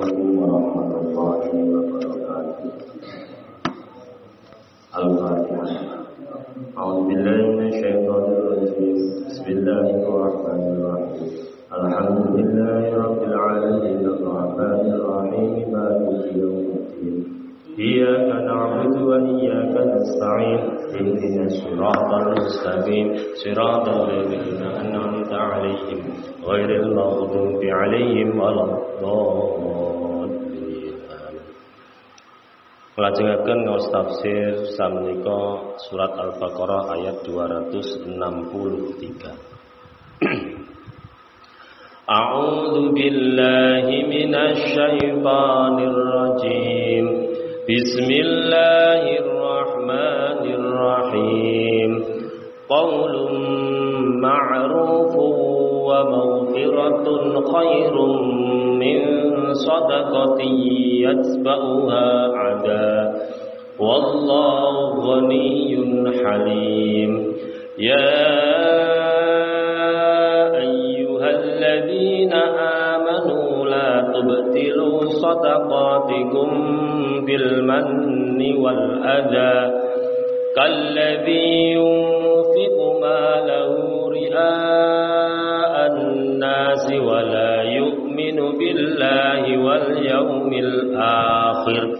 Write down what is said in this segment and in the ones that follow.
عليكم ورحمة الله وبركاته. الفاتحة. أعوذ بالله من الشيطان الرجيم. بسم الله الرحمن الرحيم. الحمد لله رب العالمين. الرحمن الرحيم. مالك يوم الدين. إياك نعبد وإياك نستعين اهدنا الصراط المستقيم صراط الذين أنعمت عليهم غير المغضوب عليهم ولا الضالين Melajengaken ngaos tafsir samnika surat Al-Baqarah ayat 263. A'udzu billahi minasy syaithanir rajim. Bismillahirrahmanirrahim. الرحمن الرحيم قول معروف ومغفرة خير من صدقة يتبعها عدا والله غني حليم يا أيها الذين آمنوا تبتلوا صدقاتكم بالمن والأذى. كالذي ينفق ماله رئاء الناس ولا يؤمن بالله واليوم الآخر.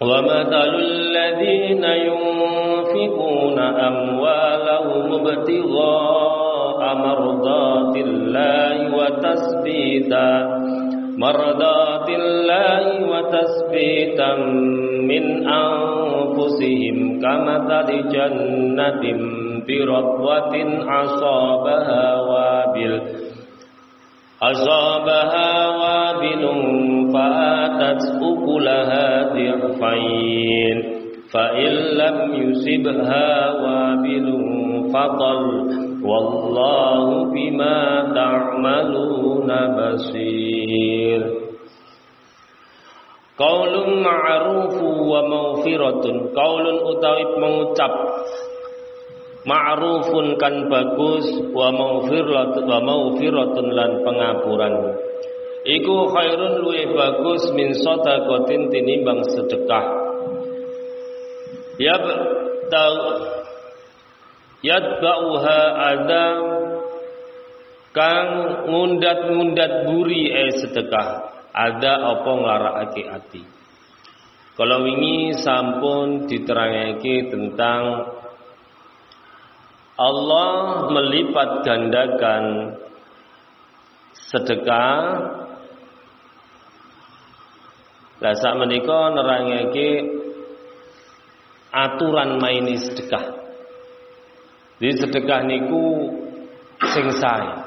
ومثل الذين ينفقون أموالهم ابتغاء مرضات الله وتثبيتا مرضات الله وتثبيتا من أنفسهم كمثل جنة بربوة أصابها وابل. أصابها وابل فآتت أكلها ضعفين فإن لم يصبها وابل فطل والله بما تعملون بصير Qaulun ma'rufu wa maufiratun. Qaulun utawi mengucap ma'rufun kan bagus wa maufiratun wa maufiratun lan pengapuran. Iku khairun luwih bagus min sadaqatin tinimbang sedekah. Ya tau yatba'uha adam kang ngundat-ngundat buri eh sedekah ada apa nglarakake ati. Kalau wingi sampun diterangake tentang Allah melipat gandakan sedekah Lah sak menika nerangake aturan maini sedekah. Jadi sedekah niku sing sae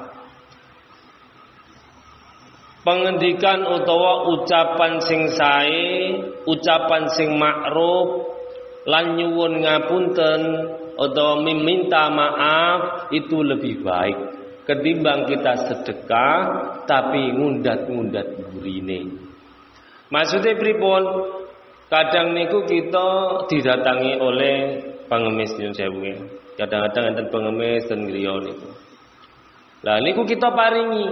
pengendikan utawa ucapan sing sae, ucapan sing makruf lan nyuwun ngapunten utawa meminta maaf itu lebih baik ketimbang kita sedekah tapi ngundat-ngundat burine. Maksudnya pripun? Kadang niku kita didatangi oleh pengemis nyun sewu. Kadang-kadang enten pengemis ten griya niku. Lah niku kita paringi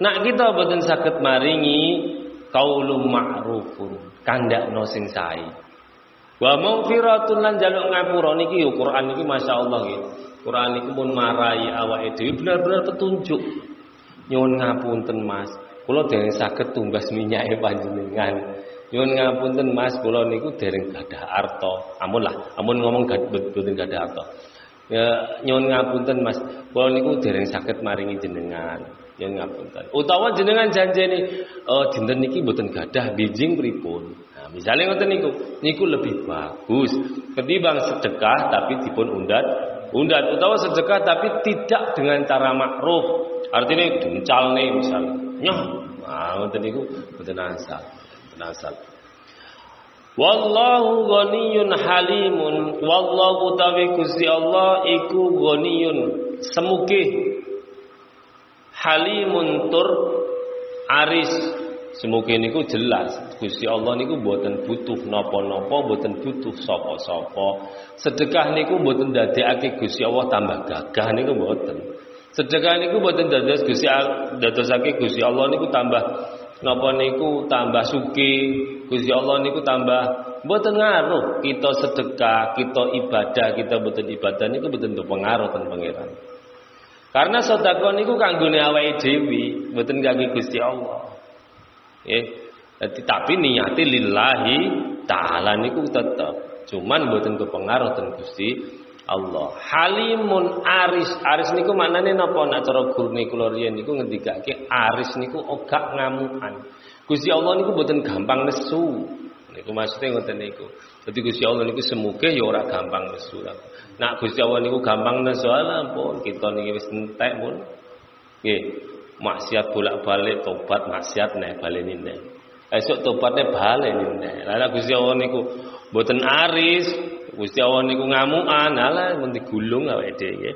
Nak kita boten sakit maringi kaulum ma'rufun, kandakno sing sae. Wa maghfiratun lan jaluk ngapura niki yo Quran niki masyaallah nggih. Quran niki pun marai awake dhewe benar-benar petunjuk. Nyuwun ngapunten Mas, kula dereng saged tumbas minyake panjenengan. Nyuwun ngapunten Mas, kula niku dereng gadah arta. Amun lah, amun ngomong boten gadah arta. Ya nyuwun ngapunten Mas, kula niku dereng saged maringi jenengan ya ngapunten. Utawa jenengan janjeni oh dinten niki gadah bijing pripun. Misalnya ngoten niku, niku lebih bagus ketimbang sedekah tapi dipun undat undat utawa sedekah tapi tidak dengan cara makruf. Artinya nih misalnya. Nyoh, nah ngoten niku mboten asal. Mboten asal. Wallahu ghaniyun halimun wallahu tawi Gusti Allah iku ghaniyun semuge halimun tur aris semuge niku jelas. Gusti Allah niku mboten butuh napa-napa mboten butuh sapa-sapa. Sedekah niku mboten ndadekake Gusti Allah tambah gagah niku mboten. Sedekah niku mboten dados Gusti dadosake Gusti Allah niku tambah napa niku tambah suki. Gusti Allah niku tambah mboten ngaruh. Kita sedekah kita ibadah kita mboten ibadah niku mboten pengaruh ten pangeran. Karena sedekah niku kanggone awake dhewe mboten kangge Gusti Allah nggih Jadi, tapi niati lillahi taala niku tetep cuman mboten kepengaruh ten Gusti Allah. Halimun aris. Aris niku maknane napa nek cara gurune kula riyen niku ngendikake aris niku ogak ngamukan. Gusti Allah niku mboten gampang nesu. Niku maksudnya ngoten niku. Dadi Gusti Allah niku semuge ya ora gampang nesu. Nak Gusti Allah niku gampang nesu ampun kita niki wis entek pun. Nggih. Maksiat bolak-balik tobat maksiat nek baleni nek. Esuk tobatnya balik nek. Lah Gusti Allah niku mboten aris, Gusti Allah niku ngamukan, alah mun digulung awake dhewe.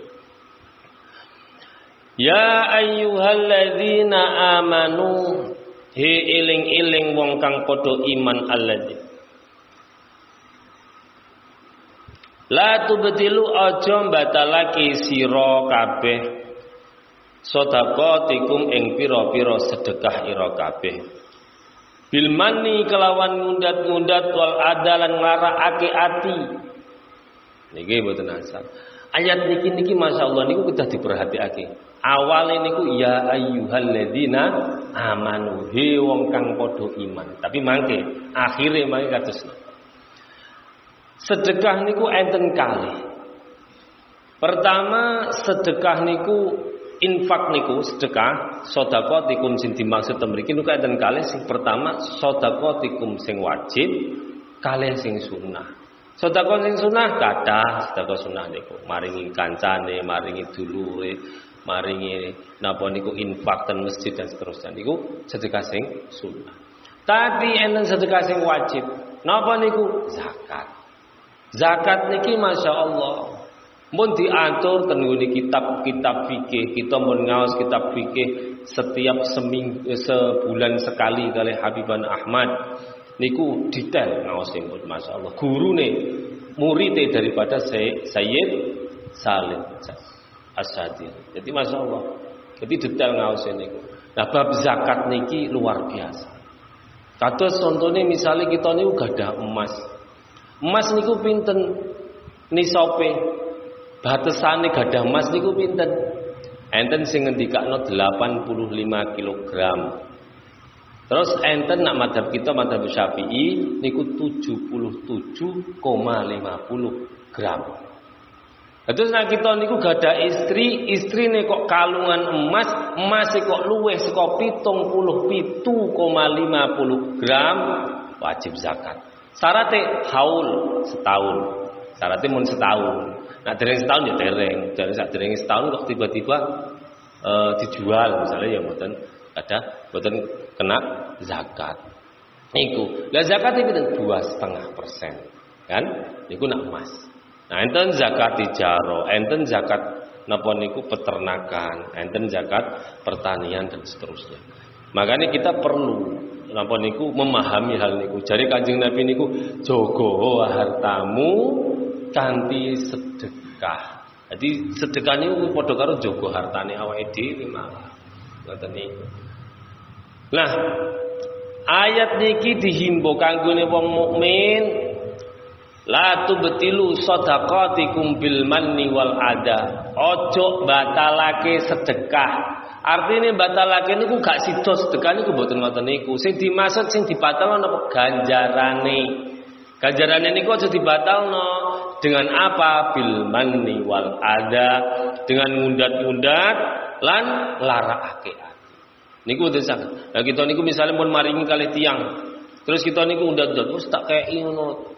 Ya ayyuhalladzina amanu he iling-iling wong kang padha iman alladzina La tubtilu aja batalake sira kabeh sedekahatikum ing pira-pira sedekah ira kabeh. Bil mani kelawan ngundat-ngundat wal adalan nglarakake ati. Niki mboten asal. Ayat niki niki masyaallah niku kedah diperhatiake. Awale niku ya ayyuhalladzina amanu he wong kang padha iman. Tapi mangke akhire mangke kados sedekah niku enten kali. Pertama sedekah niku infak niku sedekah tikum sing dimaksud mriki niku enten kalih. Sing pertama tikum sing wajib kalih sing sunnah. Sedekah sing sunnah kathah sedekah sunnah niku. Maringi kancane maringi dulure maringi napa niku infak ten masjid dan seterusnya. Niku sedekah sing sunnah. Tapi enten sedekah sing wajib napa niku? Zakat. Zakat niki Masya Allah Mun diatur tengguni kitab-kitab fikih, kita mun ngaos kitab fikih setiap seminggu sebulan sekali kali Habiban Ahmad niku detail ngaosin pun. Guru nih murid daripada Sayyid Salim Asadir. Jadi masya Allah. Jadi detail ngaosin niku. Nah bab zakat niki luar biasa. Kados contohnya misalnya kita niku ada emas. Emas niku pinten nisope Batesane gadah emas niku pinten? Enten sing ngendikakno 85 kg. Terus enten nak madhab kita madhab Syafi'i niku 77,50 gram. Terus nak kita niku gada istri, istri nih kok kalungan emas, emas kok luweh saka 77,50 gram wajib zakat. Syaratnya haul setahun. Syaratnya mun setahun. Nah dereng setahun ya dereng, dari saat dereng setahun kok tiba-tiba e, dijual misalnya ya mboten ada mboten kena zakat. Niku. Lah zakat itu dua setengah persen, kan? Niku nak emas. Nah enten zakat tijaro, enten zakat napa niku peternakan, enten zakat pertanian dan seterusnya. Makanya kita perlu napa niku memahami hal niku. Jadi Kanjeng Nabi niku jogo hartamu kanthi sedekah. Jadi sedekah niku padha karo jaga hartane awake dhewe malah. Ngoten. Nah, ayat niki dihimbau kanggone wong mukmin La tubtilu sadaqatikum bil manni wal ada. Ojo batalake sedekah. Artinya batalake niku gak sida sedekah niku mboten ngoten niku. Sing dimaksud sing dibatalno napa ganjarane. Ganjarane niku aja dibatalno dengan apa? Bil manni wal ada dengan ngundat-ngundat lan larakake ati. Niku desak nah kita niku misalnya pun maringi kali tiang. Terus kita niku undat-undat terus tak kayak ngono.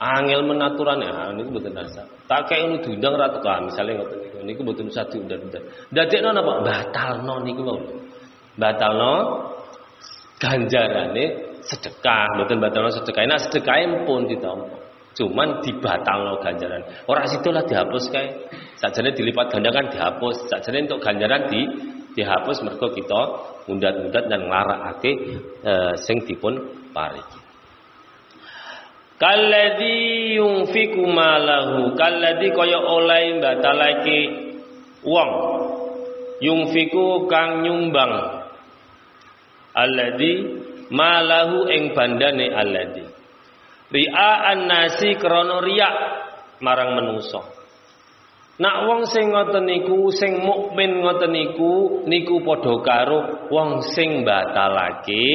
Angel menaturan ya niku mboten dasar tak kayak ngono diundang ratu ka misalnya ngoten niku. Niku mboten usah diundat-undat dadekno napa? Batalno niku mau batalno ganjarane sedekah, mboten batalno sedekah. Nah sedekah pun ditampa. Cuman dibatalno ganjaran. Ora lah dihapus kae. Sajane dilipat gandakan dihapus. Sajane untuk ganjaran di dihapus mergo kita mundat-mundat dan nglarakake e, sing dipun pariki. Yunfiku malahu, kalladhi kaya oleh batalake wong. Yunfiku kang nyumbang. Alladhi malahu ing bandane alladhi. Ri'aan nasi krana riya marang menungso. Nak wong sing ngoten niku, sing mukmin ngoten niku, niku padha karo wong sing batalake,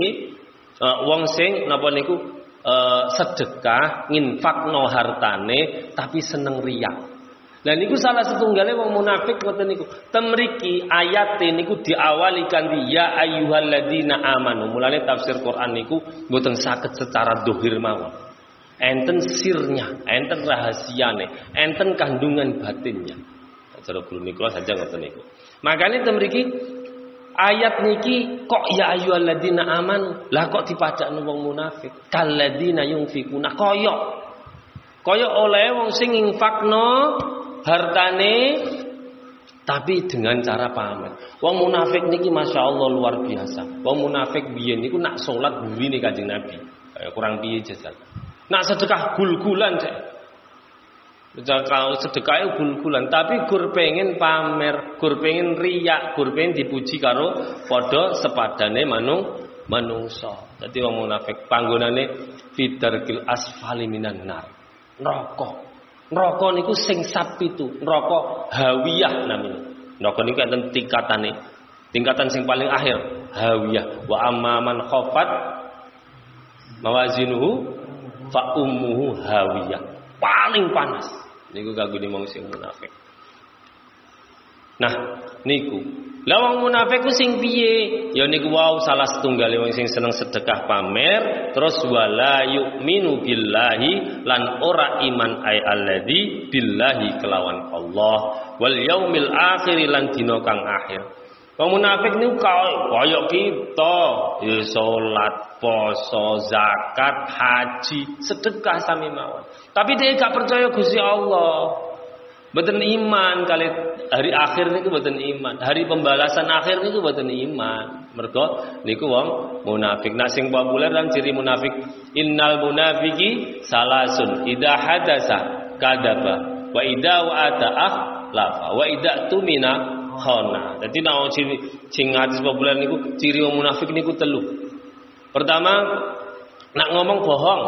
uh, wong sing napa niku uh, sedekah nginfakno hartane tapi seneng riak. Dan niku salah setunggalnya wong munafik ngoten niku. Temriki ayat niku diawali kanthi ya ayyuhalladzina amanu. Mulane tafsir Quran niku mboten saged secara dohir mawon. Enten sirnya, enten rahasiane, enten kandungan batinnya. Cara guru niku saja ngoten niku. Makanya temriki Ayat niki kok ya ayyuhalladzina aman. Lah kok dipacakno wong munafik. Kalladzina yunfikuna koyok. Koyok oleh wong sing infakno hartane tapi dengan cara pamer. Wong munafik niki Masya Allah luar biasa. Wong munafik biyen niku nak salat nih Kanjeng Nabi. kurang piye jajal. Nak sedekah gul-gulan cek. Kalau sedekah gul-gulan, tapi gur pengen pamer, gur pengen riak, gur pengen dipuji karo podo sepadane manung manungso. Dadi wong munafik panggonane fidarkil asfali minan nar. Neraka. Neraka niku sing sap itu, neraka hawiyah namanya. Neraka niku enten tingkatane. Tingkatan sing paling akhir, hawiyah. Wa amma man khafat mawazinuhu fa ummuhu hawiyah. Paling panas. Niku kagum wong sing munafik. Nah, niku. Lah wong munafik ku sing piye? Ya niku wau salah setunggal wong sing seneng sedekah pamer, terus wala yu'minu billahi lan ora iman ay alladzi billahi kelawan Allah wal yaumil akhir lan dina kang akhir. Wong munafik niku kaya kita, ya salat, poso, zakat, haji, sedekah sami mawon. Tapi dia gak percaya Gusti Allah. Mboten iman kali hari akhir niku mboten iman. Hari pembalasan akhir niku mboten iman. Mergo niku wong munafik. Nah sing populer dan ciri munafik innal munafiki salasun idza hadasa kadaba wa idza wa'ata akhlafa wa idza tumina khana. Dadi nek ciri sing hadis populer niku ciri wong munafik niku telu. Pertama nak ngomong bohong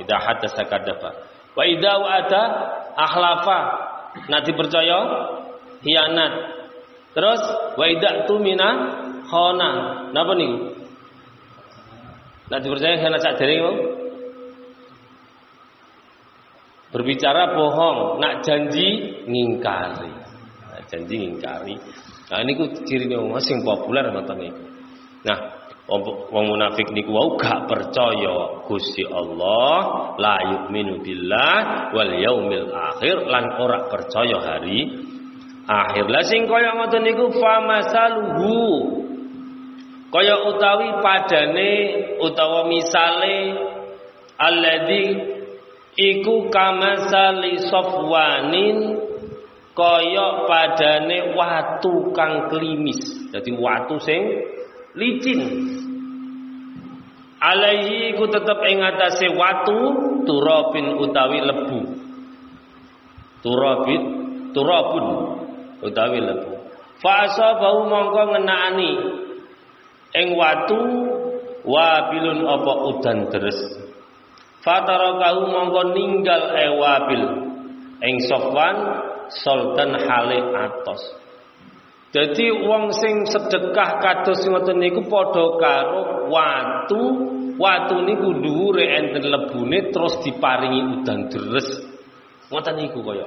idza hadasa kadaba Wa idza wa'ada ahlafa. Nah dipercaya hianat. Terus wa idza tumina khona. Napa niku? Nah dipercaya hianat sak dereng Berbicara bohong, nak janji ngingkari. Janji ngingkari. Nah ini ku ciri wong sing populer ngoten niku. Nah, wong munafik niku wau gak percaya Gusti Allah la yu'minu billah wal yaumil akhir lan ora percaya hari akhir lah sing kaya ngoten niku famasaluhu kaya utawi padane utawa misale alladzi iku kamasali safwanin kaya padane watu kang klimis. Dadi watu sing licin. Alaihi ku tetep ing atase watu turabin utawi lebu. Turabit turabun utawi lebu. Fa asabahu mongko ngenani ing watu wabilun apa udan deres. Fatarakahu mongko ninggal e wabil ing sofwan sultan hale atos jadi wong sing sedekah kados ngoten niku padha karo watu, watu niku dhuwure enten lebune terus diparingi udan deres. Ngoten niku kaya.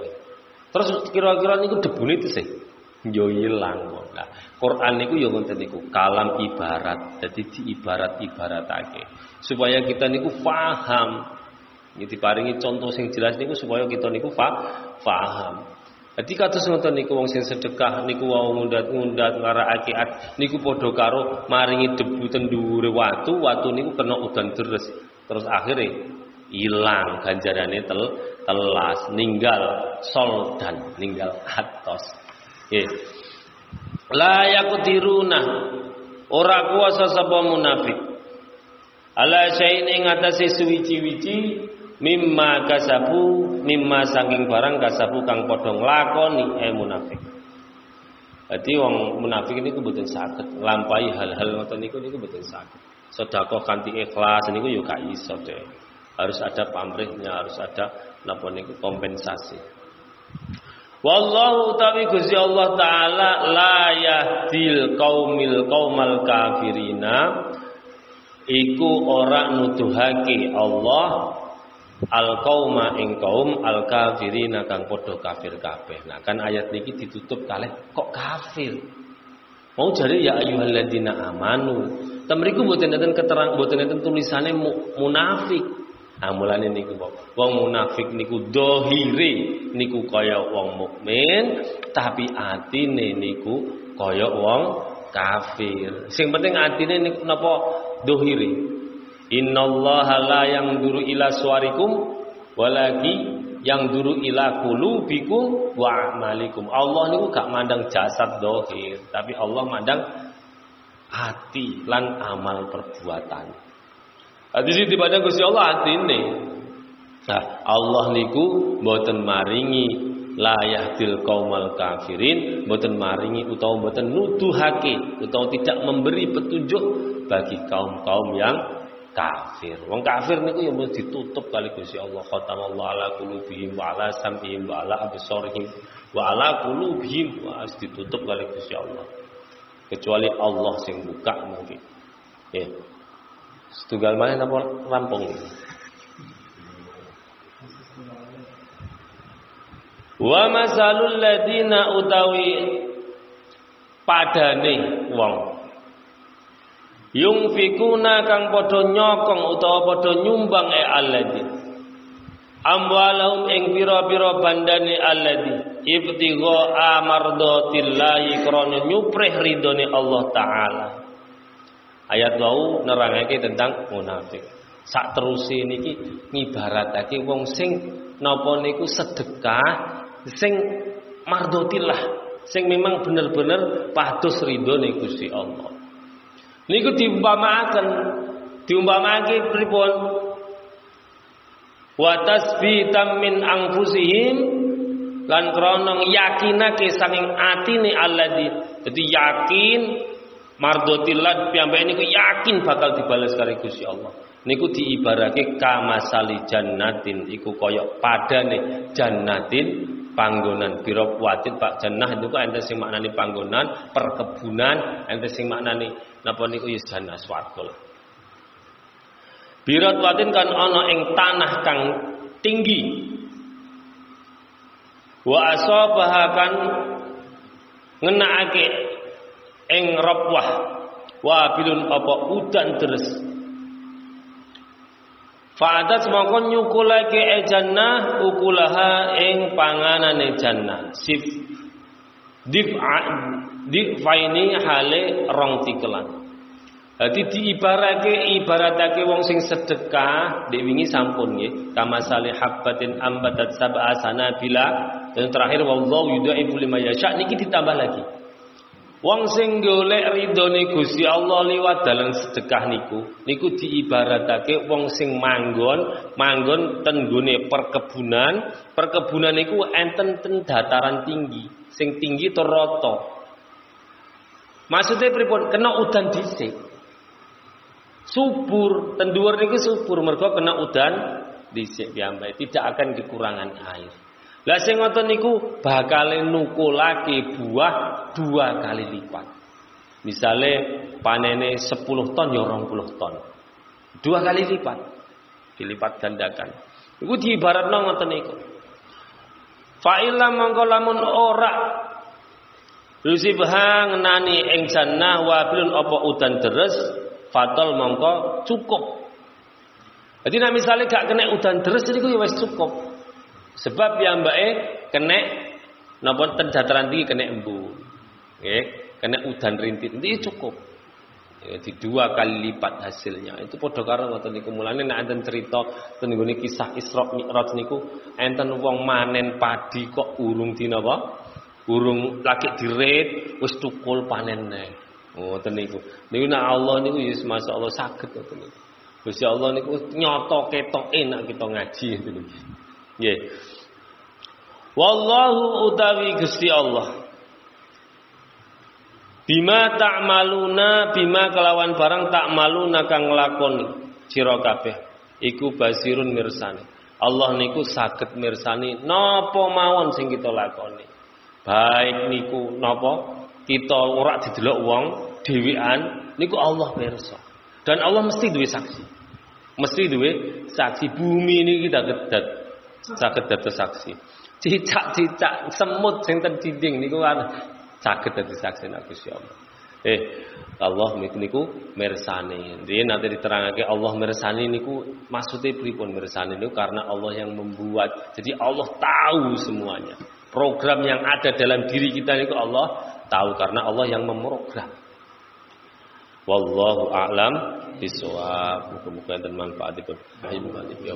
Terus kira-kira niku debune sih yo ilang Nah, Quran niku yo ngoten niku, kalam ibarat. Jadi diibarat-ibaratake supaya kita niku paham. Ini diparingi contoh sing jelas niku supaya kita niku fa paham. Jadi kados ngoten niku wong sing sedekah niku wau ngundat-ngundat ngarakake niku padha karo maringi debu tendure watu, watu niku kena udan deres. Terus akhirnya hilang ganjarane tel telas, ninggal soldan, ninggal atos. Nggih. La yaqdiruna ora kuasa sapa munafik. Ala syai'in ing atase suwici-wici mimma kasabu mimma saking barang kasabu kang padha nglakoni eh munafik. Jadi wong munafik ini mboten saged nglampahi hal-hal ngoten niku niku mboten saged. Sedekah kanthi ikhlas niku yo gak iso deh. Harus ada pamrihnya, harus ada napa niku kompensasi. Wallahu tawi Gusti Allah taala la yahdil qaumil qaumal kafirina iku ora nuduhake Allah al qauma ing kaum al kafirina kang padha kafir kabeh. Nah kan ayat niki ditutup kalih kok kafir. Mau jare ya ayyuhalladzina amanu. Temriku mboten enten keterang mboten enten tulisane munafik. Nah mulane niku wong munafik niku dohire niku kaya wong mukmin tapi atine niku kaya wong kafir. Sing penting atine niku napa dohire. Innallaha la yang duru ila suarikum walagi yang duru ila kulubikum wa amalikum. Allah niku gak mandang jasad dohir, tapi Allah mandang hati lan amal perbuatan. Hati sini dipandang Gusti Allah hati ini. Nah, Allah niku mboten maringi layahdil kaumal kafirin mboten maringi utawa mboten nuduhake utawa tidak memberi petunjuk bagi kaum-kaum yang kafir. Wong kafir niku ya mesti ditutup kali Gusti Allah. Khatamallahu ala qulubihim wa ala sam'ihim wa ala absarihim wa ala qulubihim wa ditutup kali Gusti Allah. Kecuali Allah sing buka mungkin. Ya. Setunggal mana rampung. Wa masalul ladina utawi padane wong yungfikuna kang padha nyokong utawa padha nyumbang e alladzi amwalahum ing pira-pira bandane alladzi ibtigha amardatillahi krana nyuprih Allah taala. Ayat wau nerangake tentang munafik. Sak teruse niki ngibaratake wong sing napa niku sedekah sing mardotillah sing memang bener-bener pados ridone Gusti Allah Niku diumpamaken diumpamake pripun? Wa tasbitam min anfusihim lan krana yakinake saking atine alladzi. Dadi yakin mardotillah piyambake niku yakin bakal dibalas karo Gusti Allah. Niku diibarake kamasali jannatin iku kaya padane jannatin panggonan. Biro watit Pak Jannah itu kok ente sing maknani panggonan perkebunan ente sing maknani napa niku ya jannah swarga Birat watin kan ana ing tanah kang tinggi. Wa asabaha kan ngenakake ing rabwah. Wa bilun apa udan deres Fa'adat mongko nyukulake e jannah ukulaha ing panganane jannah. Sif dif'a hale rong tikelan. Jadi diibarake ibaratake wong sing sedekah dek wingi sampun nggih. Kama salih habbatin ambatat sab'a sanabila dan terakhir wallahu yudaifu lima yasha niki ditambah lagi. Wong sing golek ridhone Gusti Allah liwat dalam sedekah niku, niku diibaratake wong sing manggon, manggon ten perkebunan, perkebunan niku enten ten dataran tinggi, sing tinggi tur. Maksudnya pripun? Kena udan dhisik. Subur, ten dhuwur niku subur mergo kena udan dhisik piyambake, tidak akan kekurangan air. Lah sing ngoten niku bakal nukulake buah dua kali lipat. Misale panene 10 ton ya 20 ton. Dua kali lipat. Dilipat gandakan. Iku diibaratno ngoten niku. Fa illa mongko lamun ora Yusibha ngenani ing jannah wabilun apa udan deres fatal mongko cukup. Jadi nek misale gak kena udan deres niku ya wis cukup. Sebab ya mbak E kena Napa ten dataran tinggi kena embu. Nggih, kena udan rintit. Ini cukup. Ya, di dua kali lipat hasilnya. Itu padha karo ngoten niku. Mulane nek enten cerita ten kisah Isra Mi'raj niku enten wong manen padi kok urung dinapa? Urung lagi diret wis tukul panenne. Ngoten niku. Niku nek Allah niku ya masyaallah saged ngoten niku. Gusti Allah niku nyoto ketok enak kita ngaji niku. Nggih. Wallahu utawi Gusti Allah Bima ta'maluna bima kelawan barang ta'maluna kang nglakoni sira kabeh iku basirun mirsani. Allah niku saged mirsani napa mawon sing kita lakoni. Baik niku napa kita ora didelok wong dhewean niku Allah pirsa. Dan Allah mesti duwe saksi. Mesti duwe saksi bumi ini kita kedat saged dados saksi. Cicak-cicak semut sing ten dinding niku kan sakit dadi saksi nak Gusti Allah. Eh, Allah niku mirsani. Dia nanti diterangake Allah mirsani niku maksudnya pripun mirsani niku karena Allah yang membuat. Jadi Allah tahu semuanya. Program yang ada dalam diri kita niku Allah tahu karena Allah yang memprogram. Wallahu a'lam bishawab. Muga-muga enten manfaatipun. Ya